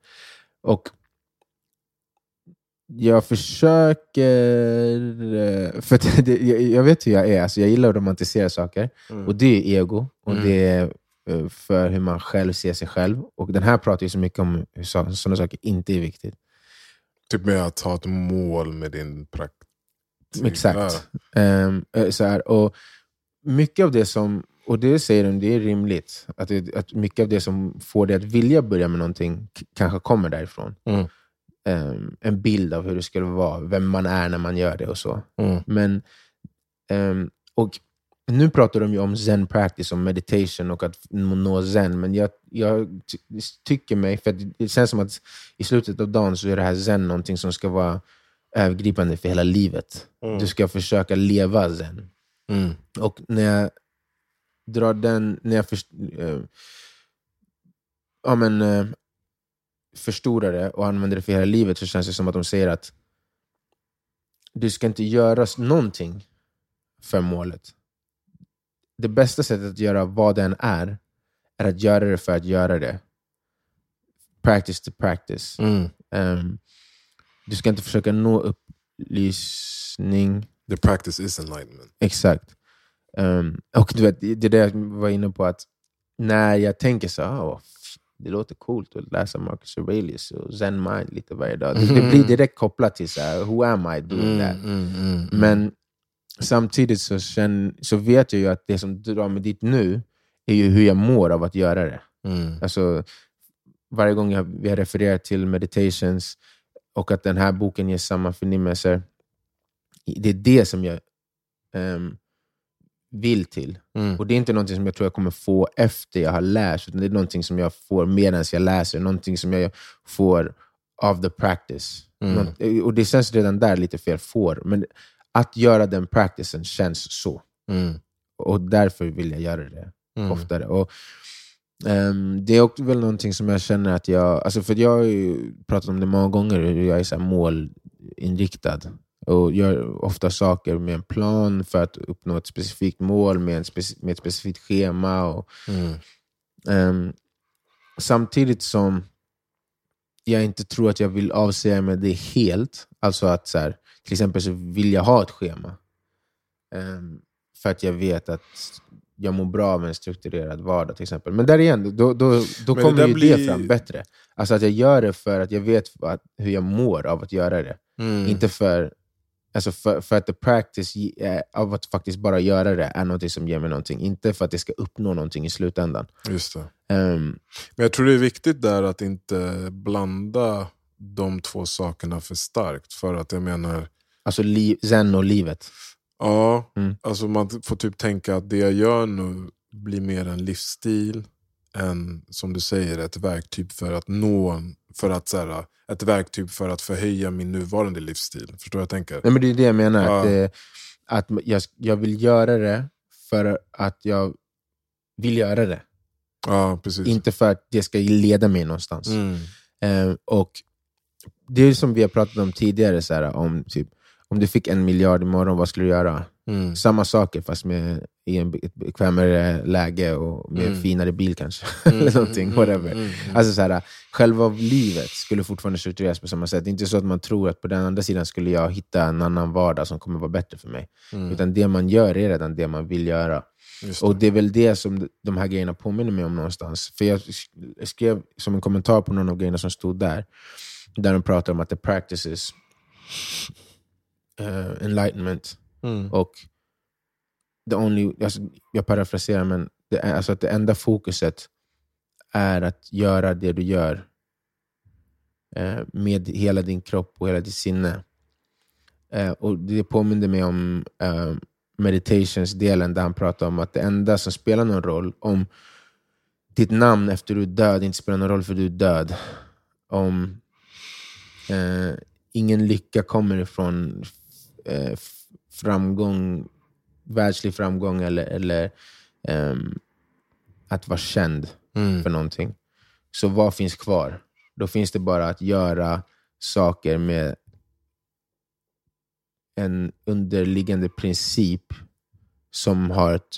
Och jag försöker... eh, För det, jag, vet hur jag är, alltså jag gillar att romantisera saker.
Mm.
Och det är ego, och
Mm.
det är för hur man själv ser sig själv. Och den här pratar ju så mycket om hur så- sådana saker inte är viktigt.
Typ med att ha ett mål med din praktik.
Exakt. Eh, så här, och mycket av det som, och det säger de, det är rimligt, att, det, att mycket av det som får dig att vilja börja med någonting kanske kommer därifrån.
Mm.
Ehm, en bild av hur det skulle vara, vem man är när man gör det och så.
Mm.
Men, ehm, och nu pratar de ju om zen practice, om meditation och att nå zen, men jag, jag ty tycker mig, för det känns som att i slutet av dagen så är det här zen någonting som ska vara övergripande för hela livet.
Mm.
Du ska försöka leva zen.
Mm.
Och när jag drar den, när jag först, eh, ja, men, eh, förstorar det och använder det för hela livet så känns det som att de säger att du ska inte göra någonting för målet. Det bästa sättet att göra vad den är, är att göra det för att göra det. Practice to practice.
Mm.
Ehm, du ska inte försöka nå upplysning.
The practice is enlightenment.
Exakt. Ehm, och du vet, det är det jag var inne på, att när jag tänker så här, "Åh, f- det låter coolt att läsa Marcus Aurelius och Zen Mind lite varje dag. Det, det blir direkt kopplat till så här, who am I doing that?
mm, mm.
Men samtidigt så, känn, så vet jag ju att det som drar mig dit nu är ju hur jag mår av att göra det.
Mm.
Alltså, varje gång jag, vi har refererat till meditations och att den här boken ger samma förnimmelser, det är det som jag ehm, vill till.
Mm.
Och Det är inte någonting som jag tror jag kommer få efter jag har läst, utan det är någonting som jag får medan jag läser. Någonting som jag får av the practice.
Mm.
Något, och Det känns redan där lite fel, får. Men att göra den practicen känns så.
Mm.
Och därför vill jag göra det
Mm.
oftare. Och, ehm, det är också väl någonting som jag känner att jag... Alltså för jag har ju pratat om det många gånger, hur jag är så målinriktad. Och gör ofta saker med en plan för att uppnå ett specifikt mål, med, en speci- med ett specifikt schema. Och,
Mm.
ehm, samtidigt som jag inte tror att jag vill avsäga mig det helt. Alltså att så här, till exempel så vill jag ha ett schema. Ehm, för att jag vet att jag mår bra av en strukturerad vardag till exempel. Men där igen, då, då, då
det
kommer
där
ju
blir-
det fram bättre. Alltså att jag gör det för att jag vet att, hur jag mår av att göra det.
Mm.
Inte för, alltså för, för att the practice eh, av att faktiskt bara göra det är något som ger mig någonting. Inte för att det ska uppnå någonting i slutändan.
Just det.
Ehm,
Men jag tror det är viktigt där att inte blanda de två sakerna för starkt. För att jag menar,
alltså li, zen och livet.
ja,
Mm.
alltså man får typ tänka att det jag gör nu blir mer en livsstil än, som du säger, ett verktyg för att nå, för att, så här, ett verktyg för att förhöja min nuvarande livsstil. Förstår jag tänker?
Nej, men det är det jag menar.
Ja.
Att, att jag, jag vill göra det för att jag vill göra det.
Ja, precis.
Inte för att det ska leda mig någonstans.
Mm.
Eh, och Det är som vi har pratat om tidigare, så här, om, typ, om du fick en miljard imorgon, vad skulle du göra?
Mm.
Samma saker fast med, i en, ett bekvämare läge och med en
Mm.
finare bil kanske.
Mm,
Eller någonting,
mm,
whatever.
mm.
Alltså så här, själva livet skulle fortfarande struktureras på samma sätt. Det är inte så att man tror att på den andra sidan skulle jag hitta en annan vardag som kommer vara bättre för mig. Utan det man gör är redan det man vill göra.
Det.
Och det är väl det som de här grejerna påminner mig om någonstans. För jag sk- skrev som en kommentar på någon av grejerna som stod där, där de pratar om att the practices uh, enlightenment.
Mm.
Och the only, alltså, jag parafraserar, men det, alltså att det enda fokuset är att göra det du gör eh, med hela din kropp och hela ditt sinne. Eh, och Det påminner mig om eh, meditations-delen där han pratar om att det enda som spelar någon roll, om ditt namn efter du är död inte spelar någon roll för du är död. Om eh, ingen lycka kommer ifrån eh, framgång, världslig framgång eller, eller ehm, att vara känd
Mm.
för någonting. Så vad finns kvar? Då finns det bara att göra saker med en underliggande princip som har ett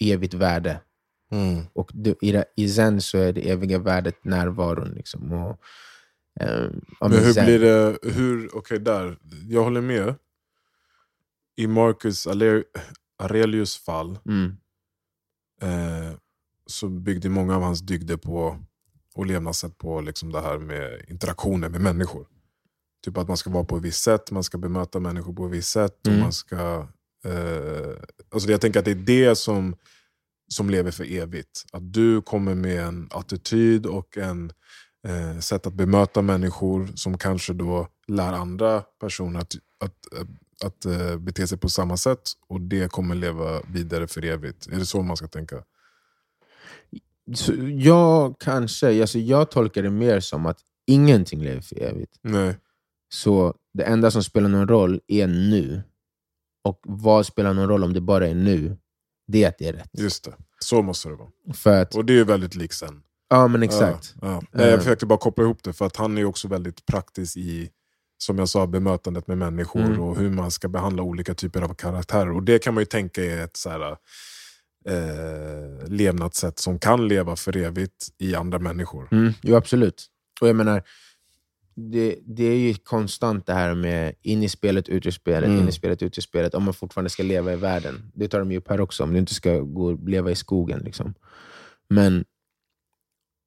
evigt värde.
Mm.
Och i, i zen så är det eviga värdet närvaron. Liksom. Och,
Men hur blir det, hur, okej där, jag håller med. I Marcus Aure- Aurelius fall
Mm,
eh, så byggde många av hans dygder på och levnadssätt på liksom det här med interaktioner med människor. Typ att man ska vara på ett visst sätt, man ska bemöta människor på ett visst sätt.
Mm.
Och man ska, eh, alltså jag tänker att det är det som, som lever för evigt. Att du kommer med en attityd och en eh, sätt att bemöta människor som kanske då lär andra personer att, att, att, att eh, bete sig på samma sätt. Och det kommer leva vidare för evigt. Är det så man ska tänka?
så jag kanske, alltså jag tolkar det mer som att ingenting lever för evigt.
Nej.
Så det enda som spelar någon roll är nu. Och vad spelar någon roll om det bara är nu? Det är att det är rätt.
Just det. Så måste det vara.
För att,
Och det är ju väldigt likt sen.
ja men exakt.
Ja, ja. Nej,
Eh.
Jag försökte bara koppla ihop det, för att han är också väldigt praktisk i som jag sa, bemötandet med människor
Mm.
och hur man ska behandla olika typer av karaktärer. Och Det kan man ju tänka är ett så här, eh, levnadssätt som kan leva för evigt i andra människor.
Mm, jo, absolut. Och jag menar, det, det är ju konstant det här med in i spelet, ut ur spelet,
Mm.
in i spelet, ut ur spelet. Om man fortfarande ska leva i världen. Det tar de ju upp här också, om du inte ska gå leva i skogen. Liksom. Men,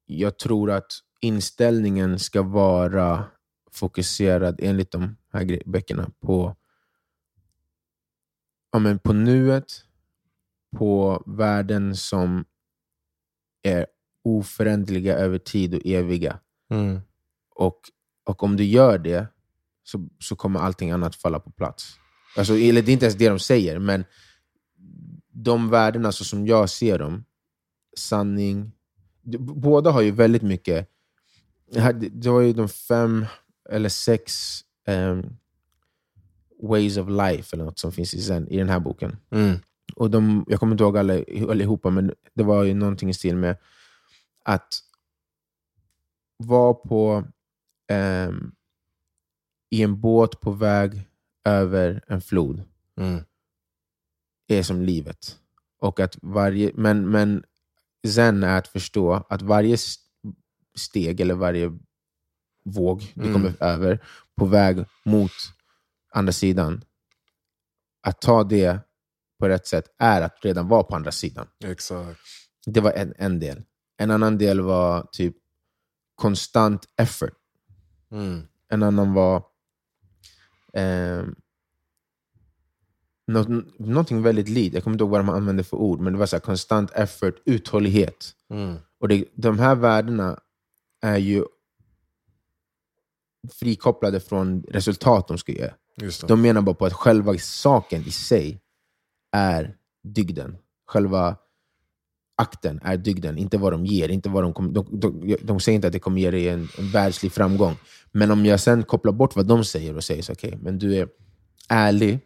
jag tror att inställningen ska vara fokuserad, enligt de här böckerna, på, ja, men på nuet, på värden som är oföränderliga över tid och eviga.
Mm.
Och, och om du gör det, så, så kommer allting annat falla på plats. Alltså, eller det är inte ens det de säger, men de värdena så som jag ser dem, sanning, båda har ju väldigt mycket, det var ju de fem eller sex ehm, ways of life eller något som finns i, zen, i den här boken.
Mm.
Och de, jag kommer inte ihåg alla, allihopa, men det var ju någonting i stil med att vara på ehm, i en båt på väg över en flod
Mm.
är som livet. Och att varje, men, men zen är att förstå att varje steg eller varje våg du
Mm.
kommer över på väg mot andra sidan, att ta det på rätt sätt är att redan vara på andra sidan.
Exakt.
Det var en, en del. En annan del var typ konstant effort.
Mm.
En annan var eh, något, någonting väldigt likt. Jag kommer inte ihåg vad de använde för ord, men det var så här, konstant effort, uthållighet.
Mm.
Och det, de här värdena är ju frikopplade från resultat de ska ge. De menar bara på att själva saken i sig är dygden. Själva akten är dygden, inte vad de ger. Inte vad de, kom, de, de, de säger inte att det kommer ge dig en, en världslig framgång. Men om jag sen kopplar bort vad de säger och säger så okej, men du är ärlig,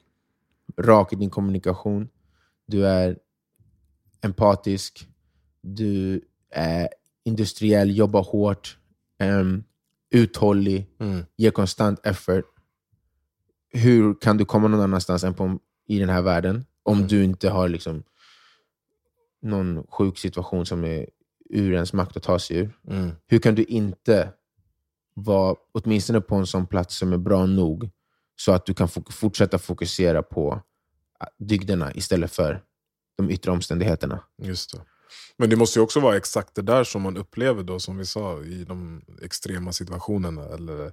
rak i din kommunikation, du är empatisk, du är industriell, jobbar hårt, um, uthållig,
Mm.
ger konstant effort. Hur kan du komma någon annanstans än på, i den här världen om
Mm.
du inte har liksom någon sjuk situation som är ur ens makt att ta sig ur?
Mm.
Hur kan du inte vara åtminstone på en sån plats som är bra nog så att du kan fok- fortsätta fokusera på äh, dygderna istället för de yttre omständigheterna?
Just det. Men det måste ju också vara exakt det där som man upplever då, som vi sa, i de extrema situationerna. Eller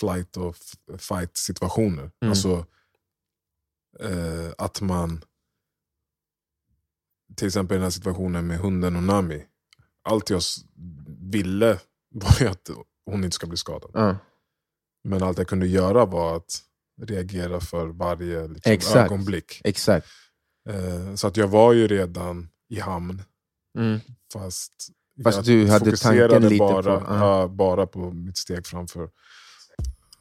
flight och fight situationer.
Mm.
Alltså eh, att man, till exempel i den här situationen med hunden och Nami. Allt jag ville var ju att hon inte ska bli skadad.
Ja.
Men allt jag kunde göra var att reagera för varje liksom,
Exakt.
ögonblick.
Exakt.
Eh, så att jag var ju redan i hamn.
Mm.
Fast,
Fast
jag
du hade
fokuserade
tanken lite
bara,
på- ja.
ja, bara på mitt steg framför.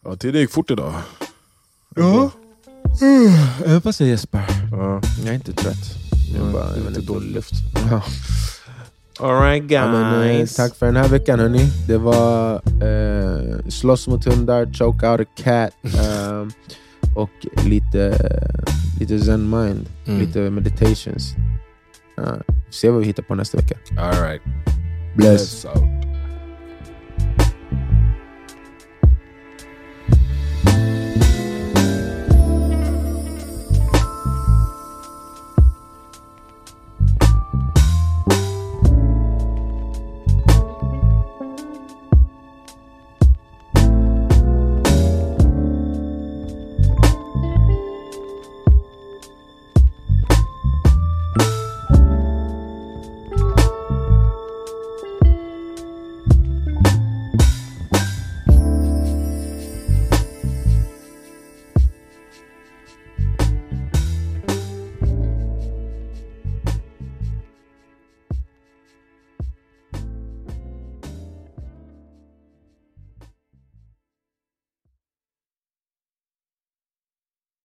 Ja, tiden gick fort idag.
Ja. Uh, vad säger Jesper?
Ja.
Jag är inte trött. Jag är bara
det är lite dålig luft.
Ja.
Alright guys.
Ja, men, eh, tack för den här veckan hörni. Det var eh, slåss mot hundar, choke out a cat ehm, och lite, lite zen mind,
Mm.
lite meditations. Uh, se vad vi hittar på nästa vecka.
Alright.
Bless.
out.